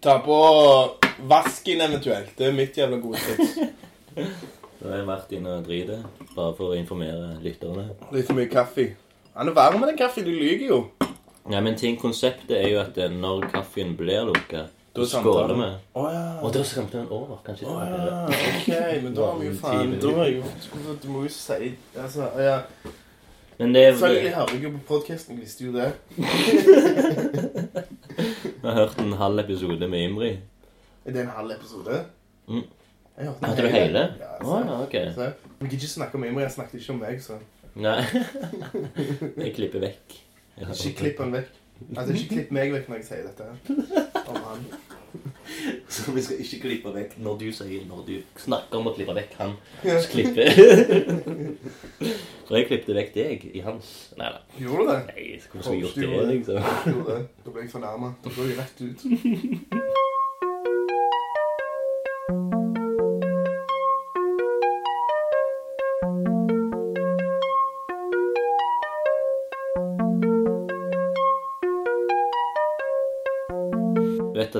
Ta på vasken eventuelt. Det er mitt jævla gode tips. Da har jeg vært inne og driti, bare for å informere lytterne. Litt for mye kaffe. Han er varm, den kaffen. Du lyver jo. Ja, men ting, konseptet er jo at eh, når kaffen blir lukka, Da skåler vi. Å ja. Og da skamte den over. Kanskje det Å var ja. Ok, men da har vi jo faen Da har jeg jo Du må jo si Altså, ja. Men det er Selvfølgelig hører jeg jo på podkasten. Visste jo det. Jeg har hørt en halv episode med Imri. Er det en halv episode? Mm. Jeg hørte Hørte du hele? Ja, Å altså. ja, ok. Så, Vi kan ikke snakke om Imri. Jeg snakket ikke om meg, så Nei. Jeg klipper vekk. Jeg har- ikke klipp han vekk. Altså, ikke klipp meg vekk når jeg sier dette. her. Om han. Så vi skal ikke klippe vekk når du sier Når du snakker om å klippe vekk han. Så klipper Så jeg klippte vekk deg i hans Nei da. Gjorde du det? Nei, hvordan skulle jeg gjort det, liksom? Gjorde det. Da ble jeg fornærma. Da går jeg rett ut.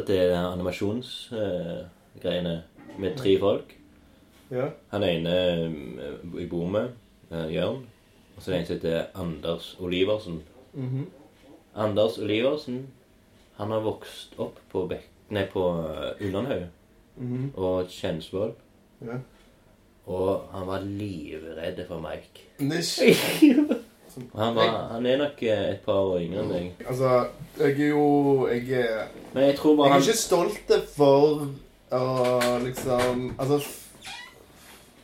Du animasjonsgreiene uh, med tre folk. Ja. Han ene eh, jeg bor med, eh, Jørn. Og så er det en som heter Anders Oliversen. Mhm. Anders Oliversen han har vokst opp på, Bek nei, på eh, Ullandhaug -hmm. og Kjensvoll. Ja. Og han var livredd for Mike. Nish. Og Han, var, han er nok eh, et par år yngre enn deg. Altså, jeg er jo Jeg er Men jeg tror bare Jeg er han ikke stolt for å liksom Altså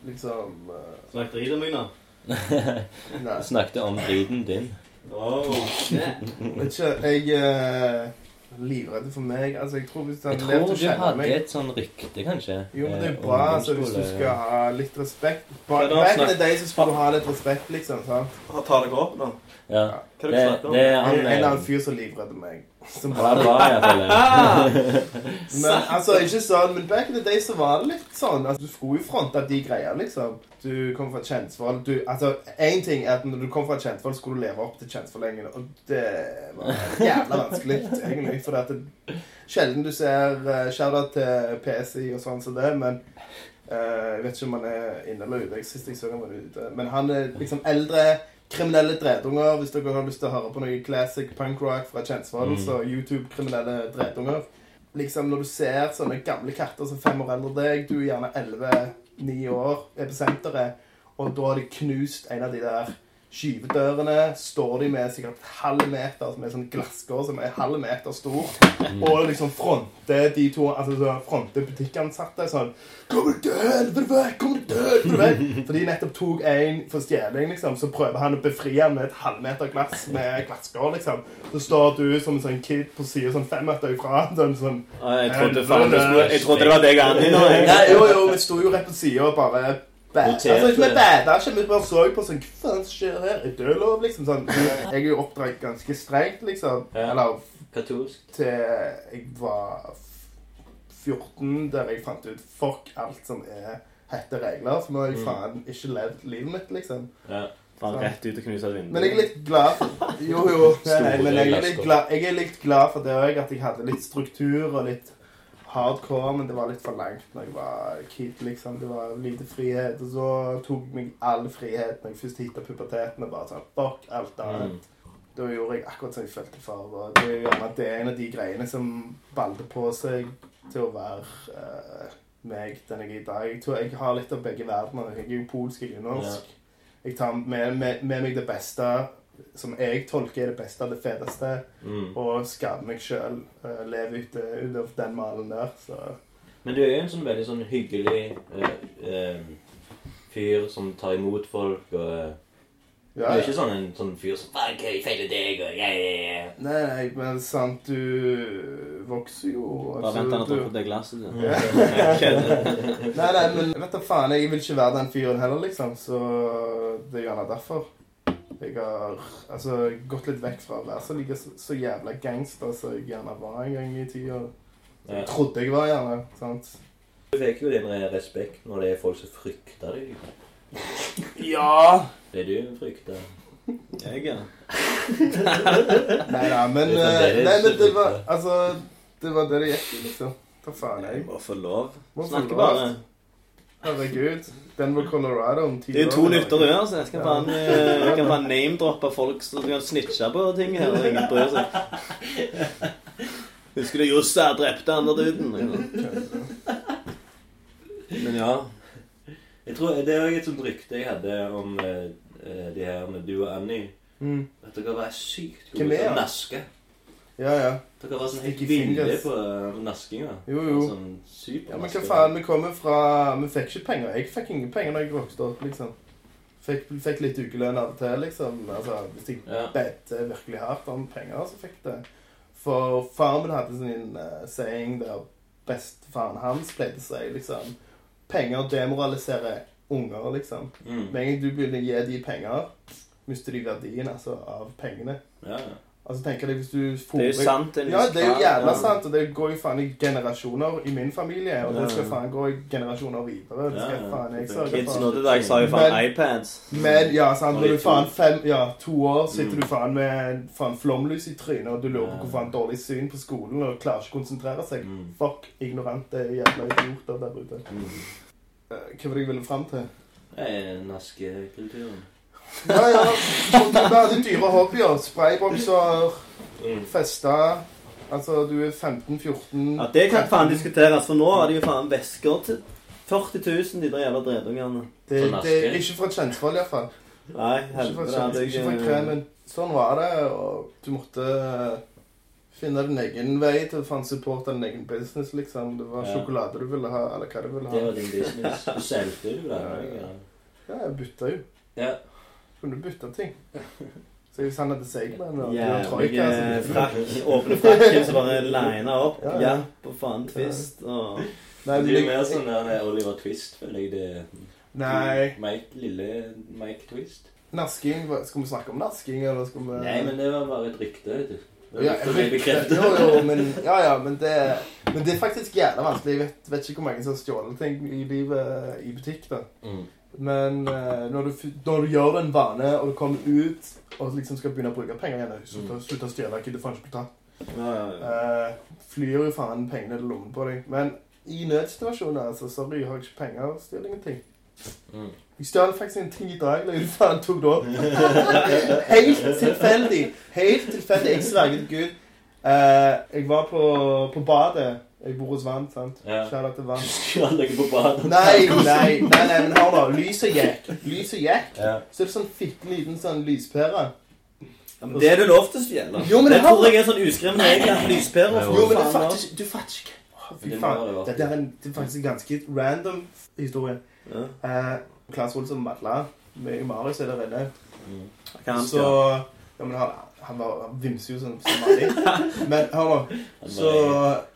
Liksom uh... Snakk drit om meg nå. Nei. snakket om driten din. Oh. Vet ikke, jeg er livredd for meg. Altså, jeg tror hvis han Jeg tror du hadde meg et sånn rykte, kanskje. Jo, men det er eh, bra altså, hvis du skal ha litt respekt. Bare Back da? back som skulle ha litt respekt, liksom. sant? Ta deg opp, da. Ja. Hva er det Det, du snakker om? det er En, han en eller annen eh, fyr som livredder meg. Som var er bra, iallfall. Men altså, ikke sånn, men back in the day så var det litt sånn. Altså, du skulle jo fronte de greier, liksom. Du kom fra Kjensvoll. Du, altså, én ting er at når du kom fra Kjensvoll, skulle du leve opp til Kjensvoll-gjengen. Og det var jævla vanskelig, egentlig. For det er sjelden du ser uh, Shout-out til PSI og sånn som det, men uh, Jeg vet ikke om han er inne eller ute. Sist jeg så han var ute. Men han er liksom eldre kriminelle dretunger. Hvis dere har lyst til å høre på noe classic punk rock fra Kjensvoll, Mm. så YouTube-kriminelle dretunger. Liksom Når du ser sånne gamle katter som fem år eldre enn deg, du er gjerne 11-9 år, er på senteret, og da har de knust en av de der skyvedørene, står de med sikkert halv meter, som er sånn glasskår som er halv meter stor, og liksom fronter de to, altså så fronter butikkansatte sånn Kommer du til helvete vekk? Kommer du til helvete vekk? For de nettopp tok en for stjeling, liksom, så prøver han å befri han med et halvmeter glass med glasskår, liksom. Så står du som en sånn kid på siden sånn fem meter ifra, sånn sånn Jeg trodde, jeg trodde det var deg Nei, jo, jo, vi sto jo rett på sida og bare Altså, ikke vi bæda ikke, vi bare så på sånn Hva faen skjer her? Er det lov, liksom? Sånn. Jeg er jo oppdratt ganske strengt, liksom. Ja. Eller Katolsk. til jeg var 14, der jeg fant ut Fuck alt som er hette regler. For nå har jeg Mm. faen ikke levd livet mitt, liksom. Ja. Faen, rett ut og knuse et vindu. Men jeg er litt glad for Jo, jo. Nei, men jeg er litt glad, jeg er litt glad for det òg, at jeg hadde litt struktur og litt hardcore, men det var litt for langt når jeg var kid, liksom. Det var lite frihet. Og så tok jeg meg all frihet når jeg først hitta puberteten og bare sånn Fuck alt annet. Mm. Da gjorde jeg akkurat som jeg følte for. Og det er gjerne det er en av de greiene som balte på seg til å være uh, meg den jeg er i dag. Jeg tror jeg har litt av begge verdener. Jeg er jo polsk, jeg er norsk. Jeg tar med, med, med meg det beste som jeg tolker er det beste, det feteste, Mm. og skape meg sjøl. leve ut, ut av den malen der. Så Men du er jo en sånn veldig sånn hyggelig uh, uh, fyr som tar imot folk og ja, Du er ikke sånn en sånn fyr som Fuck, jeg feiler deg, og jeg ja, ja. Nei, nei, men sant, du vokser jo Bare altså, vent til han har drukket det glasset. du. Nei, nei, men vet da faen, jeg vil ikke være den fyren heller, liksom. Så det er gjerne derfor. Jeg har altså, gått litt vekk fra å være så, like, så, så jævla gangster som jeg gjerne var en gang i tida. Ja. Jeg trodde jeg var gjerne. sant? Du fikk jo din respekt når det er folk som frykter deg. Ja! Det er du frykter. Jeg, ja. Nei da, men, Det eh, nei, men det var. Altså, Det var det det gikk i, liksom. Hva faen, Jeg må få lov. Lov. bare. Herregud. Denver, Colorado om ti Det er jo to år. lyttere her, så jeg kan jeg kan faen name-droppe folk som kan snitche på ting her. og Ingen bryr seg. Husker du Jossa drepte andre duden? Men ja. Jeg tror Det er et sånt rykte jeg hadde om eh, de her med du og Annie. Mm. At dere var sykt gode til å naske. Ja, ja. Dere var sånn helt ville på naskinga. Jo, jo. Sånn Ja, Men hva faen, vi kommer fra Vi fikk ikke penger. Jeg fikk ingen penger da jeg vokste opp, liksom. Fikk, fikk litt ukelønn av og til, liksom. Altså, hvis jeg Ja. bedte virkelig hardt om penger, så fikk det. For faren min hadde sin uh, saying der bestefaren hans pleide å si, liksom Penger demoraliserer unger, liksom. Mm. Med en gang du begynner å gi dem penger, mister de verdien altså, av pengene. Ja, ja. Altså, tenker jeg, hvis du Det er jo sant. Ja, det er jo jævla sant, og det går jo faen i generasjoner i min familie, og det skal faen gå i generasjoner videre. Det skal faen jeg sørge Kids nå til dags har jo faen iPads. Men ja, sant, når du faen fem, ja, to år sitter Mm. du faen med faen flomlys i trynet, og du lurer på hvor faen dårlig syn på skolen, og klarer ikke å konsentrere seg. Mm. Fuck ignorante jævla idioter der ute. Mm. Eh, Hva var det jeg ville fram til? Naskekulturen. Ja, ja. Du hadde dyre hobbyer. Spraybokser, feste festa Altså, du er 15-14 Ja, Det kan faen diskuteres, for nå har de jo faen vesker til 40 000, de der jævla dredungene. Det, Sånn det er ikke fra Kjensvoll, iallfall. Nei, Ikke fra, helvete. Ikke fra kremen. Sånn var det, og du måtte eh, finne din egen vei til å supporte din egen business, liksom. Det var Ja. sjokolade du ville ha, eller hva du ville ha. Det var din business. Du solgte jo det. Ja, Ja, Ja, jeg bytta jo. ja. Kunne bytte ting. Så hvis han hadde seigmenn og du troika, eh, du. frakk, åpne frakken, så bare lina opp. Ja, ja. Ja, på faen twist og Nei, Det er jo mer sånn der Oliver Twist, føler jeg det Nei. Mike, lille Mike Twist. Nasking Skal vi snakke om nasking, eller skal vi Nei, men det var bare et rykte. vet du. Ja, bekreftet. jo, jo, men, ja, ja, men det, men det er faktisk jævla vanskelig. Jeg vet, vet ikke hvor mange som har stjålet ting i livet i butikk. da. Mm. Men eh, når, du, når du gjør en vane, og du kommer ut og liksom skal begynne å bruke penger igjen Slutt å- slutt å stjele, gidder faen ikke tatt. ja, ja, ja. Eh, flyr jo faen pengene til lommen på deg. Men i nødsituasjoner, altså, sorry, jeg har ikke penger, stjel ingenting. Mm. Jeg stjal faktisk en ting i dag. Eller hva faen tok det opp? Helt tilfeldig. Helt tilfeldig. Jeg sverger til Gud. Eh, jeg var på, på badet. Jeg bor hos Vann, sant? Ja. Kjære til Vann. Skal han legge på badet? Nei, nei, nei, nei, men hør da. Lyset gikk. Lyset gikk. Ja. Så er det sånn fitten liten sånn lyspære. Ja, men Det er det lov til å stjele. Jo, men det det har- tror jeg er sånn uskreven regel at lyspærer Jo, men du faen fatter ikke Du fatter ikke. Å, Fy Det må faen. det være. Dette er, en, det er faktisk en ganske random historie. Ja. Eh, Klaas Olsson Madla med Marius er der inne. Mm. Hva han Så skal. Ja, men han, han, var, han vimser jo sånn som vanlig. Men hør nå. Så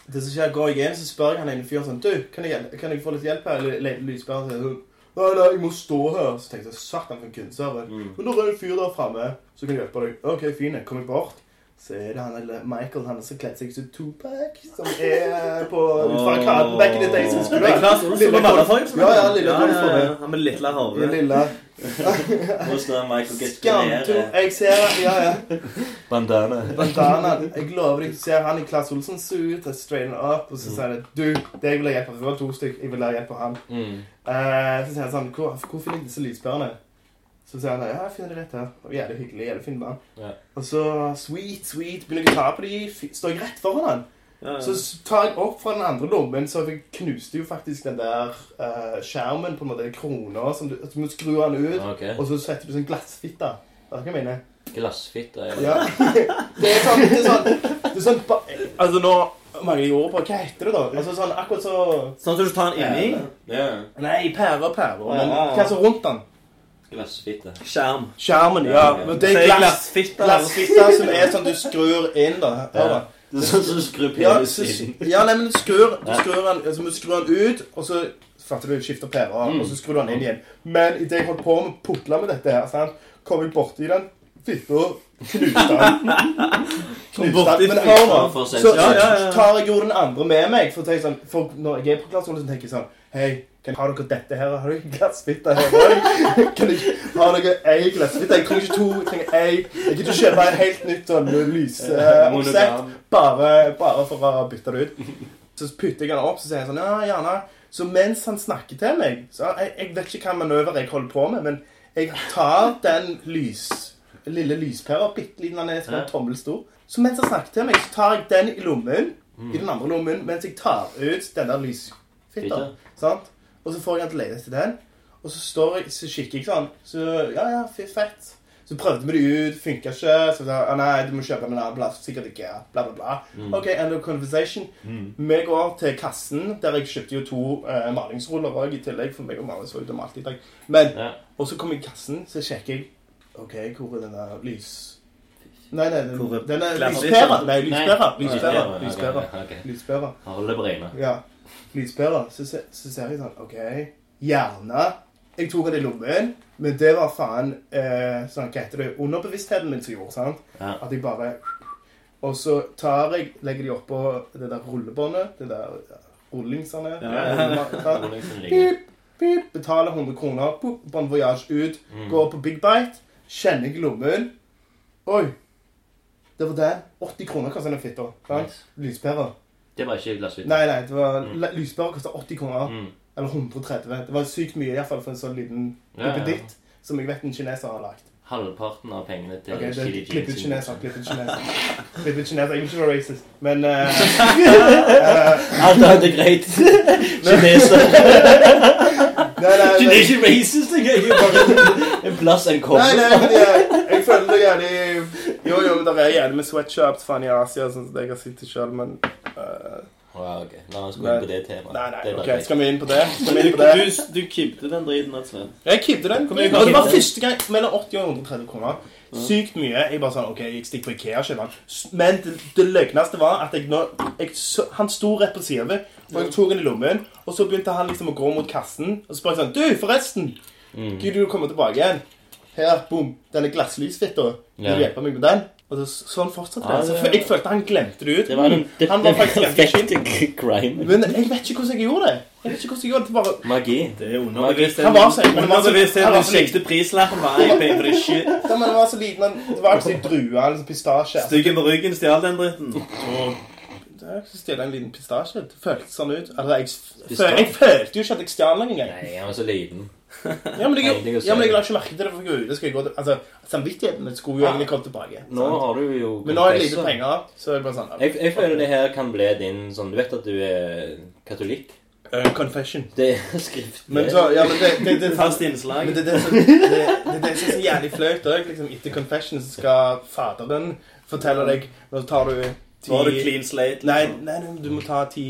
det som skjer, går jeg inn, så spør jeg han ene fyren sånn Du, kan jeg, kan jeg få litt hjelp her? Eller lyspærer til hun, Nei, nei, jeg må stå her. Så tenkte jeg satan for en kunstner. Mm. Men da er det en fyr der framme som kan hjelpe deg. OK, fine Kommer jeg bort. Så er det han eller Michael han som kledde seg som Tupac, som er på ut fra back in the days. Det er det? Klaas Olsson Lille på. Golf. Ja, ja, lille ja, ja, ja. Han med lille Det hode. lille Skamto. Jeg ser Ja, ja. Bandana. Bandana. Jeg lover deg, du ser han i Klaas Olsens suit, og straightener opp, og så sier han Du, det jeg vil ha hjelp av. Det var to stykker. Jeg vil ha hjelp av han. Mm. Uh, så sier han sånn Hvor, hvor finner jeg disse lyspærene? Så sier han ja, jeg finner det rett her. Og Jævlig hyggelig. Jævlig fin mann. Ja. Og så sweet, sweet. Begynner jeg å ta på de. Står jeg rett foran han. Ja, ja. Så tar jeg opp fra den andre lommen, så jeg knuste jo faktisk den der uh, skjermen, på en måte, krona, som du, så må skru den ut, okay. og så setter du sånn glassfitte. Hva jeg mener? Glassfitte. Ja. Det er sånn, det er sånn, det er sånn ba, Altså nå mangler jeg ord på Hva heter det, da? Altså sånn akkurat så Sånn at du tar den inni. Ja. Nei, pære og pære. Men hva er så rundt den? Glassfitte. Skjerm. Skjermen, ja. Ja. Men det er glassfitte. glassfitte som er sånn du skrur inn, da. Hør da. Det er sånn som du skrur Ja, penis inn. ja nei, men du skrur, du skrur den, altså, du skrur den ut, og så fatter du skifter pære, Mm. og så skrur du den inn igjen. Men idet jeg holdt på med å putle med dette her, sant, kom jeg borti den fitta, knuste den. Knuste den. Men hør nå, så, Ja, ja, ja. tar jeg jo den andre med meg, for, sånn, for når jeg er på klasserommet, så tenker jeg sånn Hei, Kan Har dere dette her? Har dere glassfitte her òg? Kan jeg dere ei glassfitte? Jeg trenger ikke to. Jeg trenger ei. Jeg gidder ikke kjøpe et helt nytt sånn lyseoppsett bare, bare for å bytte det ut. Så putter jeg den opp, så sier jeg sånn Ja, gjerne. Så mens han snakker til meg så jeg, jeg vet ikke hva manøver jeg holder på med, men jeg tar den lys, lille lyspæra, bitte liten den er som en tommel tommelstor. Så mens han snakker til meg, så tar jeg den i lommen, i den andre lommen, mens jeg tar ut den der lysfitta. Sant? Og så får jeg han til den. Og så står jeg, så kikker jeg sånn. Så ja, ja, fett. Så prøvde vi det ut, funka ikke. Så sa ah, nei, du må kjøpe en annen plass. Sikkert ikke. Bla, bla, bla. Mm. OK, end of conversation. Vi går til kassen, der jeg kjøpte jo to eh, malingsruller òg i tillegg. For meg og Marius var ute og malte i dag. Men, Ja. og så kommer jeg i kassen, så sjekker jeg OK, hvor er den der lys... Nei, nei, den, Hvor er den er lyspæra. Nei, lyspæra. Lyspæra. Lyspæra. ok. Lyspæra. Holde på beina. Ja. Lyspæra. Så, se- så ser jeg sånn OK. Gjerne. Jeg tok den i lommen, men det var faen eh, sånn, Hva heter det? Underbevisstheten min som gjorde. sant? Ja. At jeg bare Og så tar jeg Legger de oppå det der rullebåndet. Det der rullingsene. Ja, ligger. Pip, betaler 100 kroner. Pop, Bon Voyage ut. Mm. Går på Big Bite. Kjenner jeg lommen. Oi. Det var den. 80 kroner koster den fitta. Nice. Lyspæra. Det var ikke glassfitte. Nei, nei, det var Mm. lyspæra kosta 80 kroner. Mm. Eller 130. Det var sykt mye i hvert fall for en sånn liten duppeditt ja, ja. som jeg vet en kineser har lagt. Halvparten av pengene til okay, det Chili Klipp ut kineser. Klipp ut kineser. Klipp ut kineser. Jeg vil ikke være racist, men eh, Alt annet er greit. Kineser. Nei, nei, Det er ikke racist engang. En plass en kommer. nei, men jeg, jeg føler det gjerne Jo, jo, men det er gjerne med sweatshops faen i Asia, sånn som jeg har sett selv, sjøl, men Wow. La oss gå inn på det temaet. Nei, nei, bare ok, skal vi inn på det? Skal vi inn på Du, det? du, du kibbte den driten, rett og slett. Jeg kibde den. Og det var første gang mellom 80 og 130 kroner. Sykt mye. Jeg bare sånn, ok, jeg stikker på Ikea og kjøper den. Men det, det løgneste var at jeg nå jeg, Han sto rett på siden, og jeg tok den i lommen. Og så begynte han liksom å gå mot kassen, og så spør jeg sånn Du, forresten! Mm. Gidder du å komme tilbake igjen? Her, bom. Denne glasslysfitta. Vil du hjelpe meg med den? Og så, sånn fortsatte Ja, det. Så jeg følte han glemte det ut. Det var en, det, Han var faktisk ganske crime. Men jeg vet ikke hvordan jeg gjorde det. Jeg vet ikke hvordan jeg gjorde det. det. Bare, Magi. Det er underbevisst. Han var så- liten. han var så- Underbevisst den så- prislappen var jeg for this shit. ja, men han var så liten. Det var ikke sånn drue. eller pistasje. Stygge med ryggen stjal den dritten. Det er ikke stjele en liten pistasje. Det føltes sånn ut. Altså, jeg, jeg følte jo ikke at jeg stjal noen engang. Nei, han var så liten. Ja, men jeg, Nei, jo ja, men jeg la ikke merke til det. for Gud. Det skal jeg gå til. Altså, Samvittigheten skulle jo Ja. egentlig kommet tilbake. Nå sant? har du jo Men nå har jeg lite penger, så er det bare sånn Jeg, jeg føler det her kan bli din sånn Du vet at du er katolikk? Uh, Confession. Det er skrift Men så, ja, men det, det, det, Fast innslag. men det, det, det, det, det, det som er så jævlig flaut òg. Liksom, etter confession så skal faderen fortelle deg Nå tar du ti Nå har du clean slate. Nei, liksom. nei, nei, du må ta ti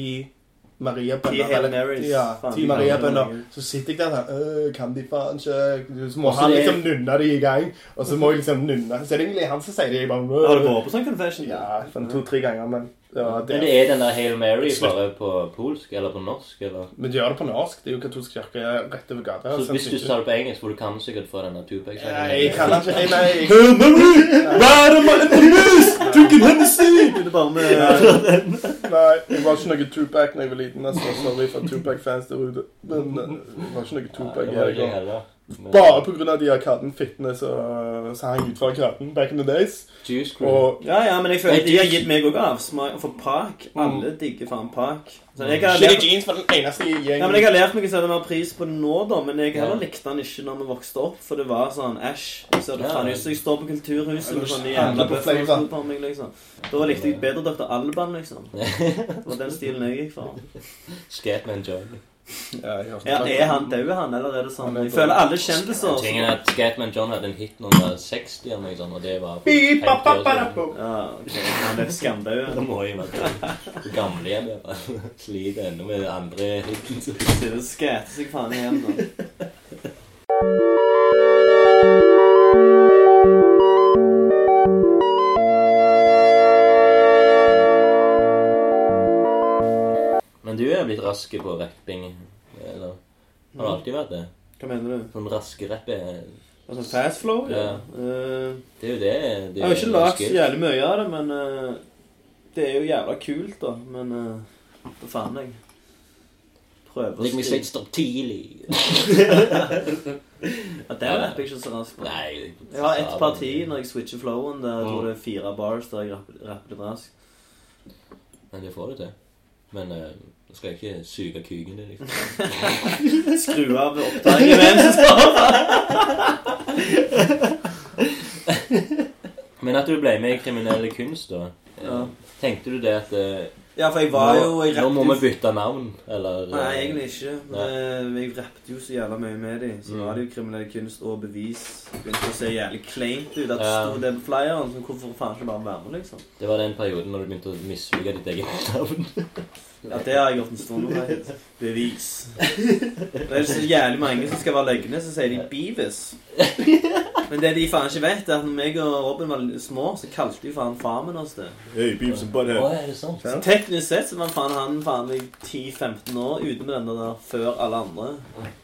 Maria-bønner. Ti Hail Marys. Ja, ti Maria-bønner. Så sitter jeg der sånn Kan de faen ikke Så må han liksom nunne de i gang, og så må jeg liksom nunne. Så er det egentlig han som sier det. Jeg bare Har du øh. vært på sånn confession? Ja, to-tre ganger, men det var Men det. det er den der Hail Mary bare på polsk eller på norsk? eller? Men de gjør det på norsk. Det er jo katolsk kirke rett over gata. Så hvis du sa det på engelsk, for du kan sikkert få denne Tupac Nei, jeg kan ikke jeg, Nei, jeg, Right on my enemies! Drinking Hennessy! Begynner bare med nei, jeg var ikke noe Tupac da jeg var liten. Altså, sorry for Tupac-fans der ute. Men det var ikke noe Tupac. Det var ikke jeg heller. Bare av de Arkaden fittene som som hang ut fra Arkaden back in the days. Juice Crew. Og Ja, ja, men jeg føler Nei, de har gitt meg òg avsmak. For Park Alle digger faen Park. Så jeg har lært Jeans var den eneste gjengen. ja, men jeg har lært meg å sette mer pris på det nå, da. Men jeg heller likte den ikke når vi vokste opp, for det var sånn æsj. Så det Ja. faen ut som jeg står på Kulturhuset med sånne jævla på bøffer på meg, liksom. Da likte jeg bedre Dr. Alban, liksom. Det var den stilen jeg gikk for. Scatman John. Ja, Ja, det. er han død, han, eller er det sånn? Jeg føler alle kjendiser Tingen er at Gatman John hadde en hit nummer 60 eller noe sånt, og det var Beep, 50 bap, bap, år siden. Ja, okay. Han er skamdød. Da må jo være det. Gamlehjem. Sliter ennå med andre hiten. Sitter og skater seg faen igjen nå. raske på rapping, eller? Har du alltid vært det? Hva mener du? Sånn raske rapp er Altså fast flow? Ja. Uh, Det er jo det. det jeg har ikke lagd så jævlig mye av det, men uh, det er jo jævla kult, da. Men uh, hva faen, jeg. Prøver å Like meg skrive- say stop tidlig. Ja, der rapper jeg ikke så raskt på. Nei. Jeg har ett parti når jeg switcher flowen, der jeg Mm. tror det er fire bars der jeg rapper, rapper litt raskt. Men det får du til. Men eh, nå skal jeg ikke suge kuken din, liksom. Skru av opptaket imens. Men at du ble med i kriminell kunst, da. eh, Ja. Tenkte du det at eh, Ja, for jeg var jo jeg Nå må vi bytte navn, eller eh, Nei, egentlig ikke. Men jeg rappet jo så jævla mye med dem. Så Mm. var det jo kriminell kunst og bevis. Begynte å se jævlig kleint ut at det Ja. sto det på flyeren. Så hvorfor faen ikke bare være med, liksom? Det var den perioden når du begynte å mislike ditt eget navn. Ja, det har jeg gjort en stund nå. Bevis. Det er så jævlig mange som skal være løgne, så sier de Beavis. Men det de faen ikke vet, er at når meg og Robin var små, så kalte de faen farmen oss det. Hey, Beavis and Å, Butthead. er det sant? Så teknisk sett så var faen han faen meg 10-15 år ute med den der før alle andre.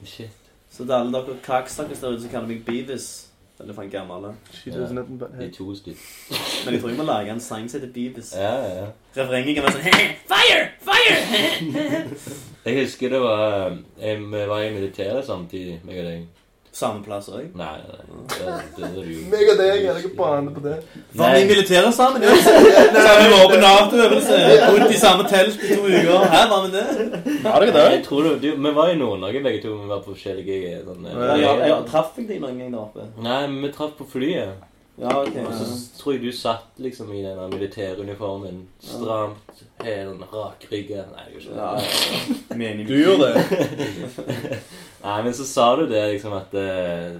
Shit. Så det er alle dere kakstakkers der ute som kaller meg Beavis. Eller faen gamle. She doesn't have but De to stykker. Men jeg tror jeg må lage en sang som heter Beavis. Ja, ja, ja. Refrenget kan være sånn Fire! Fire! Jeg husker det var eh, Vi var i militæret samtidig, meg og deg. Samme plass òg. Nei, nei. Det, det, det er jo Meg og deg er ikke bane på det. Var vi i militæret sammen? Ja. Vi var på Nato-øvelse, bodd i samme telt i to uker. Her var vi det. Har dere Jeg tror du, du, Vi var i Nord-Norge begge to. Vi var på forskjellige sånne Jeg, jeg, jeg traff jeg deg noen gang der oppe? Nei, men vi traff på flyet. Ja, ok. Og så tror jeg du satt liksom i den militæruniformen. Stramt, helt rakrygga Nei, jeg gjorde Ja, ikke det. ja. Du gjorde det. Nei, men så sa du det liksom at eh,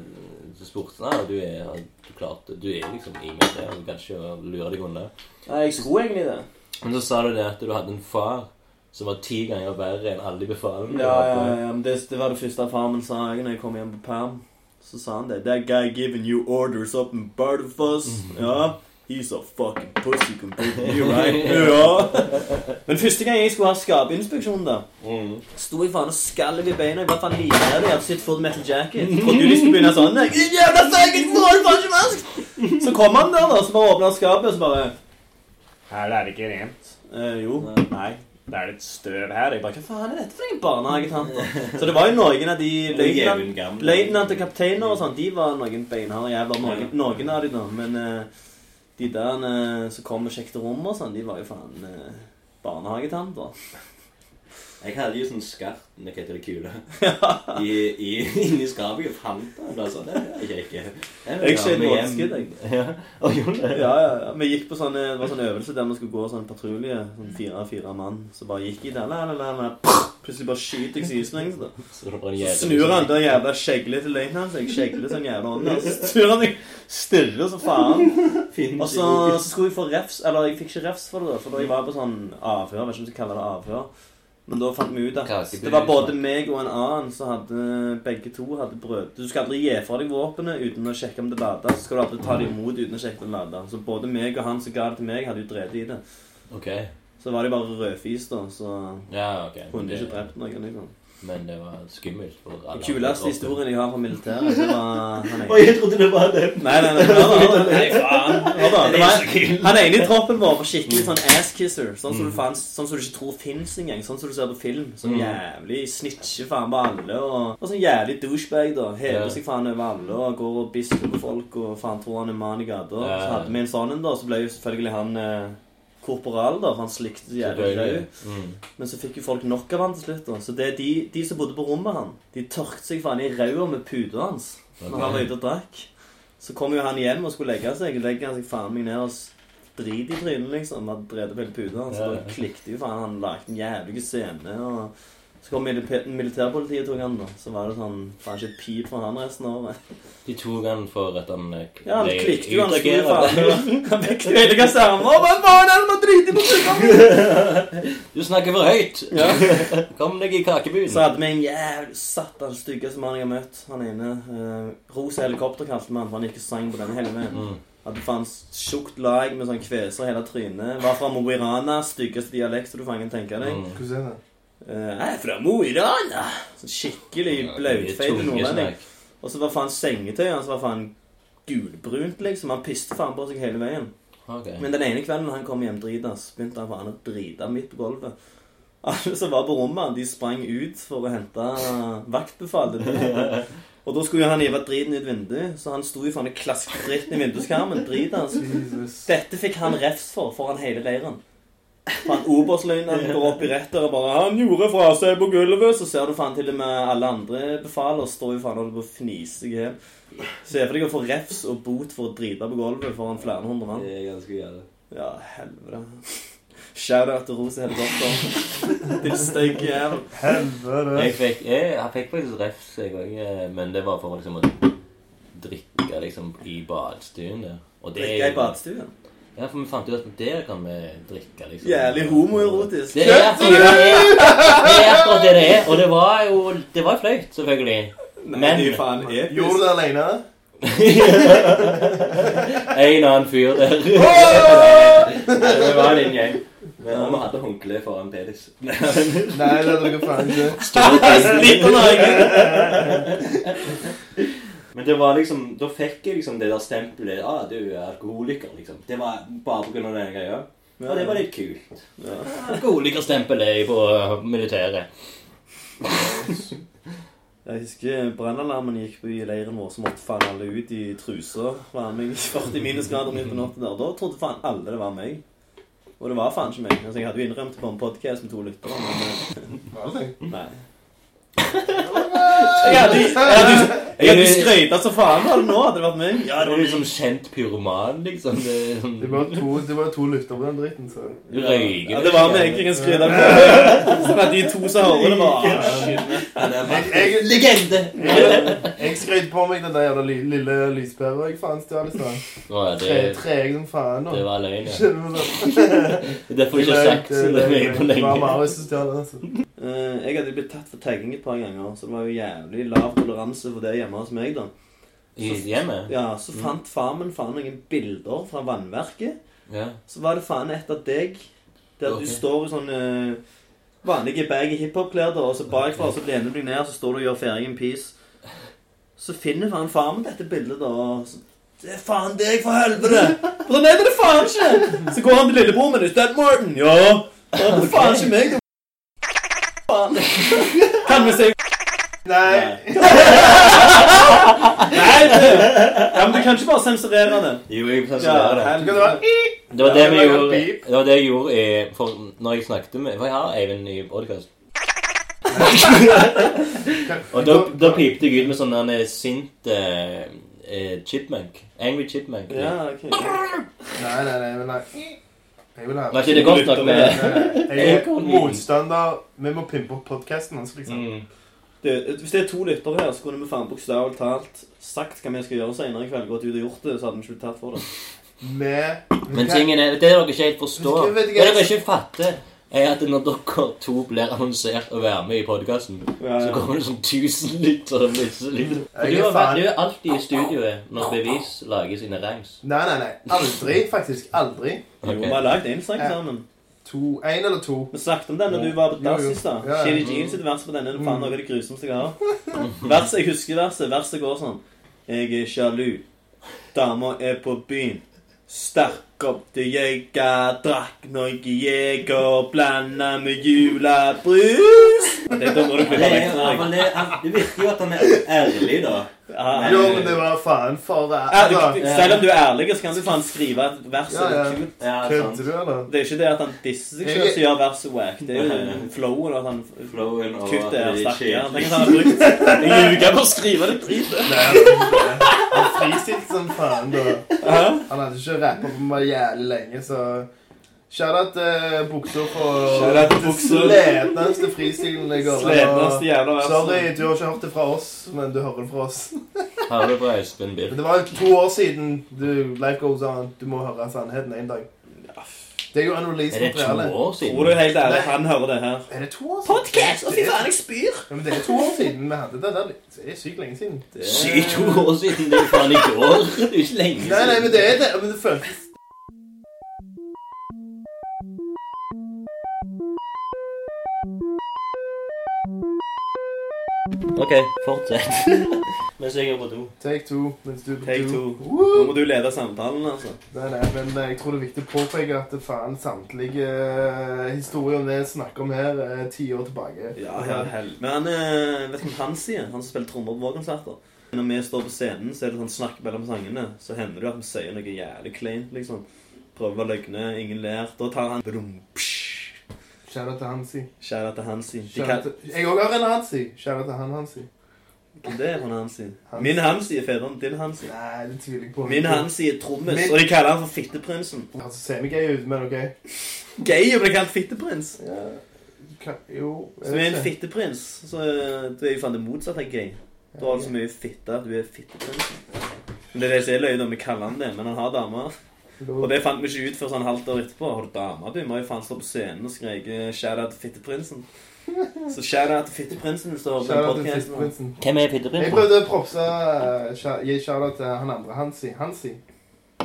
Du spurte Nei, du er du klarte, du er liksom i det, kan ikke lure deg unna. Nei, jeg skulle egentlig det. Men så sa du det at du hadde en far som var ti ganger verre enn alle de befalene. Ja, ja, ja, men det, det var det første far min sa når jeg kom hjem på perm. Så sa han det. That guy giving you orders up in Bardufoss. Ja. He's a fucking pussy completely right? Ja. Men første gang jeg skulle ha skapinspeksjon, da Mm. sto jeg faen og skalv i beina. Jeg var faen livredd. Jeg hadde sett Full Metal Jacket. Trodde jo de skulle begynne sånn. Jævla hvorfor har du faen ikke vask?» Så kom han der, da, så bare åpna skapet, og så bare Her er det ikke rent. eh, Jo. Nei. Det er litt støv her. Jeg bare, Hva faen er dette for en barnehagetante? Så det var jo noen av de løytnant- og kapteiner og sånn, de var noen beinharde jævler. Noen, noen av de da. Men eh, de der eh, som kom og sjekket rom og sånn, de var jo faen uh, barnehagetanter. Jeg hadde jo sånn skart Hva heter det kule? I, i, inni skapet. Jeg fant den. Altså. Det er jeg ikke. Jeg skjøt vådeskudd, jeg. Ja. Og gjorde det? Ja, ja, ja. Vi gikk på sånne, det var sånn øvelse der vi skulle gå sånn patrulje. Sånn fire-fire mann. Så bare gikk jeg der. La, la, la, la. Plutselig bare skyter jeg da. Så det en Så snur han den jævla skjeglet til løgnen hans. Jeg skjegler sånn jævla ånd. Så snur han seg, stirrer så faen. Og så, så skulle jeg få refs, eller jeg fikk ikke refs for det, da, for da jeg var på sånn avhør. Jeg vet ikke om jeg skal kalle det avhør. Men da fant vi ut at Kakebus. det var både meg og en annen som hadde Begge to hadde brød. Du skal aldri gi fra deg våpenet uten å sjekke om det lader. Så skal du aldri ta det imot uten å sjekke om det lader. Så både meg og han som ga det til meg, hadde jo drevet i det. Ok. Så var det bare rødfis, da, så Ja, okay. kunne ikke drept noen. liksom. Men det var skummelt. for alle Den kuleste historien jeg har fra militæret, det var han ene jeg trodde det var den. Nei, nei, nei, hør da, nei faen. Hør da. Det var, han ene i troppen vår var skikkelig sånn asskisser. Sånn som du, faen, sånn som du ikke tror fins engang. Sånn som du ser på film. Sånn jævlig snitcher faen på alle. Og, og sånn jævlig douchebag, da. Hever seg faen over alle og går og bisker på folk og faen tror han er mann i gata. Så hadde vi en sånn en, da, så ble jo selvfølgelig han eh, korporal, da. Han slikte jævlig rød. Mm. Men så fikk jo folk nok av han til slutt. da Så det er de, de som bodde på rommet han, de tørket seg faen i ræva med puta hans når han var ute og drakk. Så kom jo han hjem og skulle legge seg. Legger han seg faen meg ned og driter i trynet, liksom. Hadde drevet på hele puta hans. Ja, ja. da klikket jo faen. Han lagde en jævlig scene. og militær- militærpolitiet tok han, da. Så var det sånn Faen ikke et pip for han resten av året. De tok han for at han eh, Ja, han klikket jo. Han skulle faen Han vekket jo hele kasernen. Å, Hva faen er det med drit i musikken? Du snakker for høyt! Ja. Kom deg i kakebuen. Så hadde vi en jævlig satan styggeste mann jeg har møtt. Han ene. Uh, Rosa helikopter kalte vi han, for han gikk og sang på denne hele veien. Mm. At det fantes tjukt lag med sånn kveser i hele trynet. Var fra Mo i Rana. Styggeste dialekt du faen tenker tenke deg. Mm. Hvordan er det? Eh, jeg er fra Mo i Rana! Sånn skikkelig blautfeit nordlending. Og så var faen sengetøyet hans var faen gulbrunt, liksom. Han piste faen på seg hele veien. Okay. Men den ene kvelden han kom hjem dritas, begynte han faen å drite midt på gulvet. Alle som var på rommet, de sprang ut for å hente vaktbefalet. Og da skulle han hive driten ut vinduet, så han sto jo faen og klasket dritten i vinduskarmen. Driten Dette fikk han refs for foran hele leiren. For han går opp i retter og bare 'Han gjorde fra seg på gulvet.' Så ser du faen til og med alle andre befal og står jo faen og fniser i hjel. Se for deg å få refs og bot for å drite på gulvet foran flere hundre mann. Det er ganske jævlig. Ja, helvete. Shout-out til Rose Helikopter. Din stygge jævel. Helvete. Jeg fikk, jeg, jeg fikk faktisk refs, jeg òg, men det var for liksom å drikke liksom i badstuen der. Og det er Drikke i badstuen. Ja, for vi fant ut at der kan vi drikke, liksom. Jævlig homoerotisk. Det er, det, det akkurat det det er. Og det var jo Det var flaut, selvfølgelig. Nei, Men- faen episk. Gjorde du det alene? En annen fyr der. det var en gjeng. Men vi hadde håndkle foran penis. Nei, det hadde dere faen ikke. Av Norge. Men det var liksom, da fikk jeg liksom det der stempelet ah, du er alkoholiker. liksom. Det var bare pga. den greia. Og det var litt kult. Ja. Alkoholikerstempelet er på militæret. Jeg husker brannalarmen gikk på i leiren vår, så måtte faen alle ut i truser. Var med 40 minusgrader midt på natta der. Da trodde faen alle det var meg. Og det var faen ikke meg. Altså, jeg hadde jo innrømt det på en podkast med to lyttere, men eh, nei. Jeg hadde, jeg hadde, jeg hadde skrøyta så faen var det nå, hadde det vært meg. Ja, det var liksom kjent pyroman, liksom. Det, sånn, Det var to, det var to lytter på den dritten, så du røyker. Ja, det var meg jeg kan skryte på. Sånn at de to som hører det, var ah, Legende! jeg skrøt på meg den der jævla li- lille lyspæra jeg faen stjal i stad. Å, Tre- det, Treg som faen nå. det var løgn, ja. Skjønner du? Det får derfor jeg ikke sagt det på var lenge. Marius som stjal den, altså. Eh, Jeg hadde blitt tatt for tagging et par ganger, så det var jo jævlig lav toleranse for det hjemme hos meg, da. I hjemmet? Ja, Så fant far min faen noen bilder fra vannverket. Ja. Så var det faen et av deg, der okay. du står i sånn uh, vanlige baggy hiphop-klær, og så bakfra så lener du deg ned, så står du og gjør ferdig en piece. Så finner faen far min dette bildet, da. og så, det er faen deg, for helvete! For det er det faen ikke! Så går han til lillebroren min. Is that Martin? Ja. Det er faen ikke meg. du Faen. Kan vi si Nei. Nei, du. Ja, men du kan ikke bare sensurere det. Jo, jeg sensurerer det. Kan det Det var det vi gjorde. Det var det jeg gjorde i, for når jeg snakket med For jeg har Eivind i podkast. Og da, da pipte jeg ut med sånn der sint eh, eh, chipmunk. Angry chipmunk. Ja, ok. Nei, nei, nei, men nei. Jeg vil ha Var ikke det godt nok med Jeg er motstander. Vi må pimpe opp podkasten hans, liksom. mm. Du, hvis det er to lyttere her, så kunne vi faen bokstavelig talt sagt hva vi skal gjøre senere i kveld. Gått ut og gjort det, så hadde vi ikke blitt tatt for det. Men Men tingen er, det dere ikke helt forstår Det er dere ikke fatter, er at når dere to blir annonsert å være med i podkasten, Ja, så kommer det sånn tusen lyttere plutselig. Du er har vært du er alltid i studioet når bevis lager sine rhymes. Nei, nei, nei. Aldri, faktisk. Aldri. Jo, vi har lagd én sang sammen. To, En eller to. Vi snakket om den da du var på dass i stad. Ja, ja. Chili Jeans sitt vers på denne er faen noe av det grusomste jeg har. Verset, Jeg husker verset. Verset går sånn. Jeg er sjalu. Dama er på byen. Stakk opp til jeger. Drakk noe jeger. Blanda med julebrus. Det er da du blir vekk. det, det virker jo at han er ærlig, da. Ah, Jo, men det var faen for Ja, altså, du, selv om du er ærlig, så kan du faen skrive et vers. Ja, ja. Det Ja, Kødder du, eller? er ikke det at han disser seg selv som gjør verset wack. Det er jo flowen at han Flowen og kutter er stakkar. Tenk at han har brukt en uke på å skrive det dritet. Han han fristilte som faen, da. Han hadde ikke rappa på meg jævlig lenge, så Shout-out til buksa for Shout-out til buksa. sletneste fristilen jeg har. Sletneste jævla verset. Sorry, du har ikke hørt det fra oss, men du hører det fra oss. Har det fra Men Bill? det var to år siden du, Life Goes On. Du må høre sannheten en dag. Det er jo unreleased Er det to år siden? Tror du helt ærlig han hører det her? Er det to år siden? Podcast! Å, fy faen, jeg spyr! Ja, men det er to år siden vi hadde det der. Det er sykt lenge siden. Sykt to år siden. Det er jo faen i går. Det er ikke lenge Nei, nei, men det er det. Men det føles OK, fortsett. Mens jeg er på do. Take two mens du er på Take do. two. Nå må du lede samtalen, altså. Nei, nei, men eh, jeg tror det er viktig å påpeke at faen samtlige eh, historier vi snakker om her, er ti år tilbake. Ja, ja, hell. Men han, eh, vet du hva han sier? Han som spiller trommer på våre konserter. Når vi står på scenen, så er det sånn snakk mellom sangene. Så hender det jo at vi sier noe jævlig kleint, liksom. Prøver å løgne, ingen ler. Da tar han brum, psh. Kjære til Hansi. Kjære til Hansi. Kjære til... Jeg òg har en Hansi. Kjære til han Hansi. Det er han Hansi? Hansi. Min Hansi er federen din Hansi. Nei, det tviler jeg på. Min Hansi er trommis, Min- og de kaller han for Fitteprinsen. Altså, semi-gay ut, men OK. Gay å bli kalt Fitteprins. Ja. Jo Så du er en fitteprins. Så eh, du er jo faen det motsatte av gay. Du har så mye fitte at du er fitteprins. Men det er det som er da. Vi kaller han det, men han har damer. Og det fant vi ikke ut før sånn halvt år etterpå. Har du dame, du? Må jo faen stå på scenen og skreke 'shout-out til fitteprinsen'. Så shout-out til fitteprinsen hvis du hører på fiskeprinsen. Hvem er fitteprinsen? Jeg prøvde å propse eh, gi shout-out til han andre Hansi. Hansi.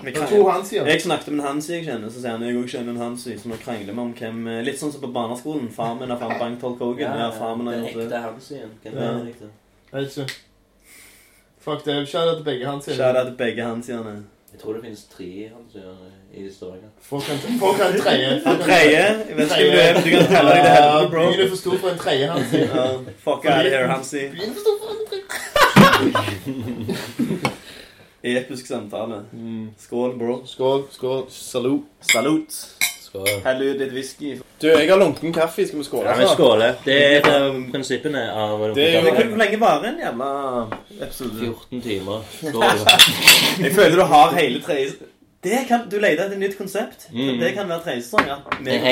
Jeg, Det er to Hansier. Jeg snakket med en Hansi jeg kjenner, så sier han jeg også kjenner en Hansi. Så nå krangler vi om hvem eh, Litt sånn som på barneskolen. Far min har faen bankt Hulk Hogan. Ja, ja, ja. den ekte Hansien. Hvem Ja. er det riktig? Jeg vet ikke. Fuck det. Shout-out til begge Hansier. Shout-out til begge Hansiene. Jeg tror det finnes tre Hansen i historien. Folk kan, folk kan treie. Han vet ikke hvem du er, du kan telle deg til helvete, bro. Byen er for stor for en tredje Hansi. Uh, fuck out of here, Hansi. Byen er for stor for en tredje. Episk samtale. Skål, bro. Skål, skål. Salut. Salut. Skål. Hell ut litt whisky. Du, jeg har lunken kaffe. Skal vi skåle? Ja, vi skåler. Det er et av prinsippene av Det er Det Hvor lenge varer en jævla episode? 14 timer. Jeg føler du har hele tredje det kan, Du leter etter et nytt konsept. Mm. Det kan være tredje sesong. Ja. Vi, er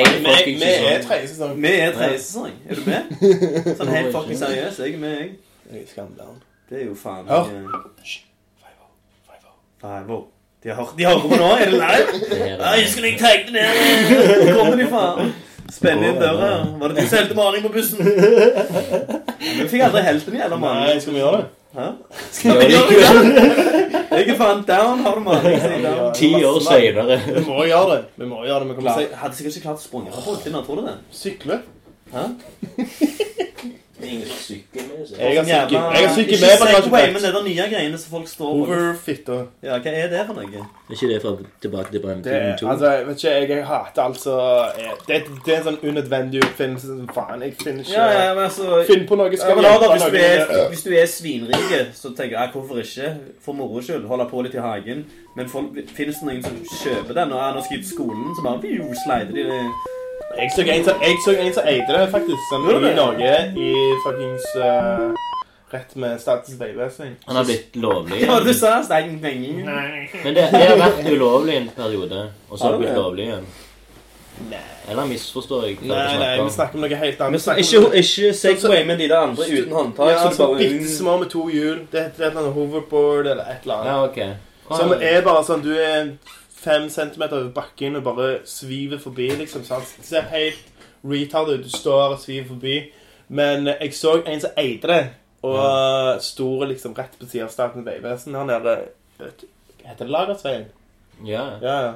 er tredje sesong. vi er tredje sesong. Er du med? Sånn helt fucking seriøs. Jeg er med, jeg. Jeg. Det er jo faen Ja. ikke Five-o. De har de hører på nå? Er det live? Ja, jeg husker ikke tenke det ned. Kommer de, faen? Spenne inn døra. Var det du som helte maling på bussen? Vi fikk aldri helt den jævla Nei, skal vi gjøre det? Hæ? Skal vi gjøre det? Jeg er faen down, har du maling? jeg. Ti år senere. Vi må gjøre det. Vi må gjøre det. Vi. Hadde sikkert ikke klart å sprunge fra politiet, tror du det? Si er Ingen sykkel med seg. Jeg har Sånn sykkel- med, jeg Ikke. Segway, men det der nye greiene som folk står på. Overfitter. Ja, hva er det for noe? Er ikke det fra tilbake til er, 2? altså, jeg vet ikke, jeg hater altså eh, Det, det er en sånn unødvendig oppfinnelse som faen. Jeg finner ikke Ja, ja, men altså Finn på noe. Ja, Skal men da, da, hjelpe hvis, du noen? er, hvis du er svinrike, så tenker jeg hvorfor ikke for moro skyld holde på litt i hagen. Men folk, finnes det noen som kjøper den, og er nå skal skolen, så bare view, slider de det. Jeg så en som- jeg så en eide det, faktisk. Som I? Norge. I fuckings uh, Rett med Statens vegvesen. Han har blitt lovlig. Ja, du sa? Stein penger. Men det, det har vært ulovlig en periode, og så har det blitt lovlig igjen. Eller misforstår jeg Nei, nei, snakker vi snakker om noe helt annet. Vi snakker ikke, ikke Segway med de der andre uten håndtak. Ja, så så bare bitte små med to hjul. Det heter et eller annet hoverboard eller et eller annet. Ja, ok. Som er bare sånn Du er fem centimeter over bakken og bare sviver forbi, liksom. Sant? Det ser helt retard ut. Du står og sviver forbi. Men jeg så en som eide det, og sto liksom rett på siden av Statens vegvesen her nede. heter det? Lagersveien? Ja. Ja, ja.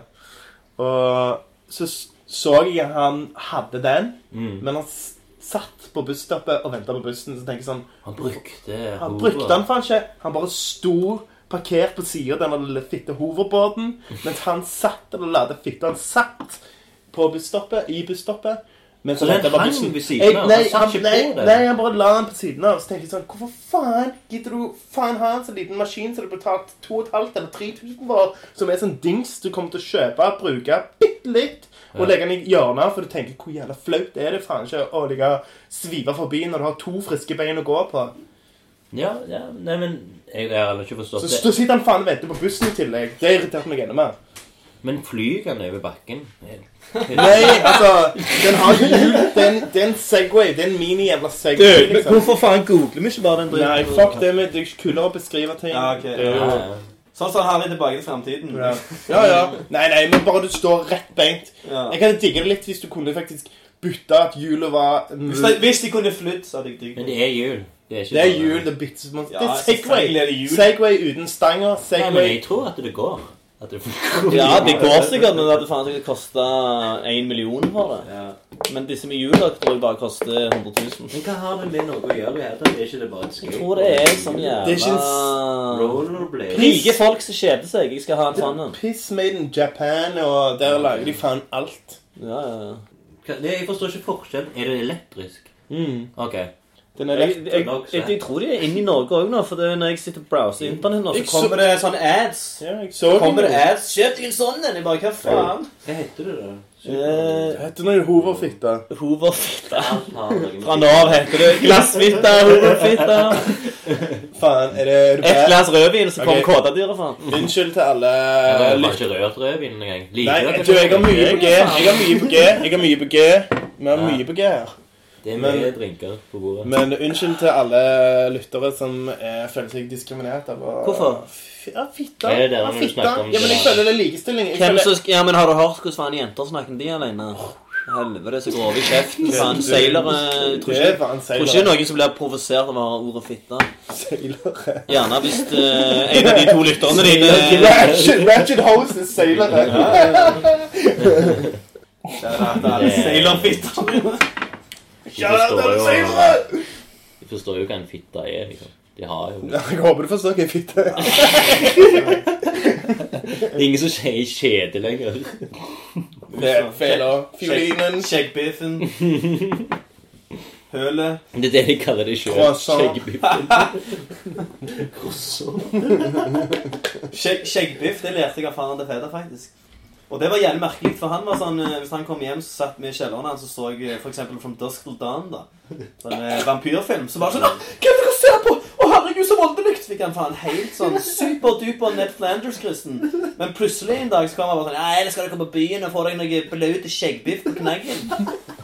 Og så så jeg at han hadde den, Mm. men han satt på busstoppet og venta på bussen. Så tenker jeg sånn Han brukte Han brukte den faen ikke. Han bare sto parkert på sida av den lille fitte hoverbåten, mens han satt eller lada fitte. Han satt på busstoppet, i busstoppet. Men Så den hang ved siden av? Nei, Han nei, på det? nei, han bare la den på siden av. Så tenkte jeg sånn Hvorfor faen gidder du faen ha en så liten maskin som du betalte 2500 eller 3000 for, som er sånn dings du kommer til å kjøpe, bruke bitte litt, og legge den i hjørnet, for du tenker hvor jævla flaut er det faen ikke å ligge svive forbi når du har to friske bein å gå på. Ja, ja, nei, men jeg, jeg har heller ikke forstått Så det. så sitter han faen og venter på bussen i tillegg. Det irriterte meg enda mer. Men flyr han over bakken? Nei, altså Den har hjul. Det er en- det er en Segway. Det er en mini-jævla Segway. Du, men liksom. hvorfor faen googler vi ikke bare den dritten? Nei, fuck det med Det er kulere å beskrive ting. Ja, ok. Det er Ja, jo ja. Sånn som Harry tilbake til fremtiden. ja. ja, ja. Nei, nei, men bare du står rett beint. Ja. Jeg hadde digget det litt hvis du kunne faktisk bytte at hjulet var Hvis, de, hvis de kunne flydd, så hadde jeg digget Men det er hjul. Det er, Det er hjul. Det er Det Ja, er Segway. er det. Segway uten stanger. Nei, men jeg tror at det går. At det Ja, det går sikkert, men det hadde faen sikkert kosta én million for det. Ja. Men disse med hjul tror jeg bare koster 100 000. Men hva har det med noe å gjøre? Det? Er ikke det bare et Jeg tror det er sånn Det er jævla Rollerblade? Rike folk som kjeder seg. Jeg skal ha en sånn en. Piss made in Japan, og der lager de faen alt. Ja, ja, ja. Det- Jeg forstår ikke forskjellen. Er det elektrisk? Mm. Ok. Den er Jeg, lett. jeg, jeg, jeg tror de er inne i Norge òg nå, for det er når jeg sitter og browser internett nå, Jeg så kommer det sånne ads. Ja, jeg så Kommer det ads? Kjøp deg en sånn en! Jeg bare, hva faen? Hva heter det, da? Eh, Det heter noe hoverfitte. Hoverfitte. Fra nå av heter det glassfitte, hoverfitte. Faen, er det, er Et glass rødvin, så kommer okay. kåtadyret, faen. Unnskyld til alle Jeg har ikke rørt rødvin engang. Nei, du, jeg har mye på G. Jeg- Jeg har mye på G. Jeg har mye på G. Vi har mye på G her. Det er Men- mye drinker på bordet. Men unnskyld til alle lyttere som er, føler seg diskriminert av å Hvorfor? Ja, fitta. Er det det ja, du fitta. snakker om Ja, men jeg føler det er likestilling. Jeg Hvem føler... som sk- Ja, men har du hørt hvordan faen jenter snakker de alene? Helvete, så grove i kjeften. Faen, seilere Jeg tror Det er ikke, seilere tror ikke sailere. noen som blir provosert av å ha ordet fitte. Sailere. Gjerne hvis eh, en av de to lytterne dine Ratchet, ratchet er sailere. Sailorfitter. De forstår jo, de forstår jo hva en fitte er, liksom. De har jo Jeg håper du forstår hva en fitte er. Det er ingen som sier kjede lenger. Fela. Fiolinen. Skjeggbiffen. Hølet. Det er det de kaller det sjøl. Croissant. Skjegg, skjeggbiff det lærte jeg av faren til Feder, faktisk. Og det var jævlig merkelig, for han var sånn eh, Hvis han kom hjem, så satt vi i kjelleren hans og så jeg for eksempel From Dusk Till Dawn. da Sånn eh, vampyrfilm. Så var det sånn Hva er det dere ser på?! Å, herregud, så voldelig! Så fikk han faen helt sånn superduper Ned Flanders-kristen. Men plutselig en dag så kom han bare sånn Ja, eller skal du komme på byen og få deg noe blaut skjeggbiff på knaggen?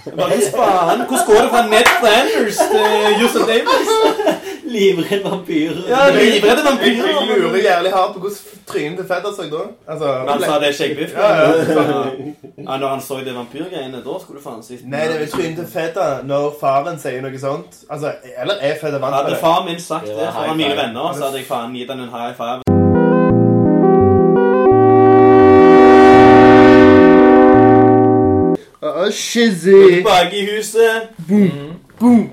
Jeg Bare, Hvordan faen? Hvordan går det fra Ned Flanders til Josef Davis? Livredd vampyrer. Ja, livredde vampyrer. jeg lurer jævlig hardt på hvordan trynet til Fedder så da. Altså, han sa det er skjeggbiff? Ja, ja. Ja, når han så det vampyrgreiene, da skulle du faen si Nei, det er trynet til Fedder når faren sier noe sånt. Altså, eller er Fedder vant til det? Hadde far min sagt Det det foran mine venner, så hadde jeg faen gitt han en high five. Å, shizzy. Tilbake i huset. Boom. Boom.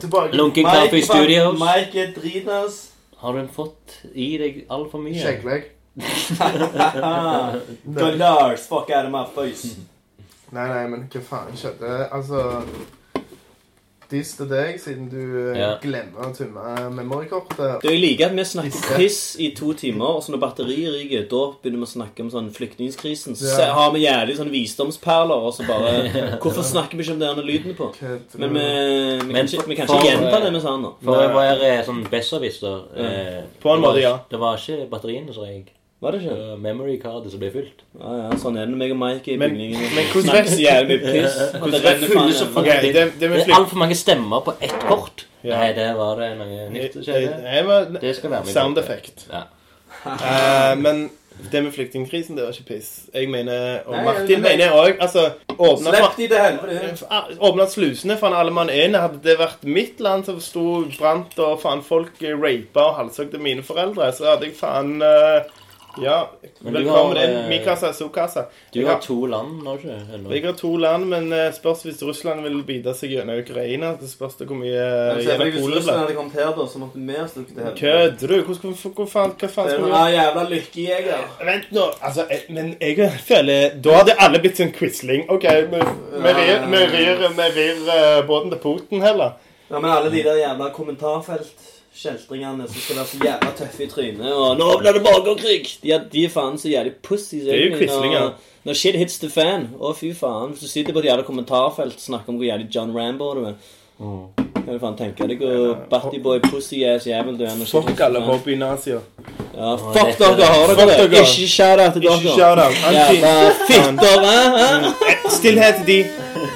Tilbake. Lunken Kaffe Studios. Mike er dritas. Har du fått i deg altfor mye? Skjegglegg. Go Lars, fuck out of my face. Nei, nei, men hva faen skjedde? Altså Diss til deg, siden du eh, Ja. glemmer å tømme memorykortet. er Jeg liker at vi snakker piss i to timer, og så når batteriet ryker, da begynner vi å snakke om sånn flyktningkrisen. Så Ja. har vi jævlig sånne visdomsperler, og så bare Hvorfor snakker vi ikke om det når lyden er på? Men vi, vi, Men kan ikke, vi kan ikke gjenta det vi sa nå. For jeg var sånn besserwisser eh, På en måte, ja. Det var ikke batteriene som røyk. Var det Det ikke? Uh, memory cardet som ble fylt. Ja, ja, sånn er det med meg og Mike i bygningen. men hvordan vet jævlig mye piss. det renner faen så gjennom. Ok, det, det Det er altfor mange stemmer på ett kort. Ja. Nei, det var det noe nytt som Det, skjedde. det skal være med. i sound effect. Ja. uh, men det med flyktningkrisen, det var ikke piss. Jeg mener, og Nei, Martin men- mener òg Altså, åpna. Åpna slusene for alle mann inn. Hadde det vært mitt land som sto brant, og faen folk rapa og halshogde mine foreldre, så hadde jeg faen eh, Ja, du velkommen har, inn. eh, Mi casa, su casa. Du har har, to land nå, ikke ennå? jeg har to land, men eh, spørs hvis Russland vil bite seg gjennom Ukraina. Det spørs det hvor mye uh, Hvis Russland hadde kommet her, da, så måtte vi ha stukket til helvete. Kødder du? Hvor, hvor, hvor faen, hva Det er skal vi en gjøre? jævla lykkejeger. Vent nå, altså, jeg- men jeg føler Da hadde alle blitt sånn Quisling. OK, vi vi rir, vi rir, vi rir båten til Putin heller. Ja, men alle de der jævla kommentarfelt-skjeltringene som skal være så jævla tøffe i trynet og 'Nå blir det borgerkrig!' De er, de er faen så jævlig pussies. er jo quislinger. Når, når shit hits the fan. Å, fy faen. Hvis du sitter på et jævla kommentarfelt og snakker om hvor jævlig John Rambo du er Kan du faen tenke deg hvor Battyboy pussy-ass jævel du er. når Fuck alle hobby-nazier. Ja, fuck dere, har dere det? Ikke shout-out til dere. Ikke shout-out. Jævla fitter, hæ? hæ? Stillhet til de.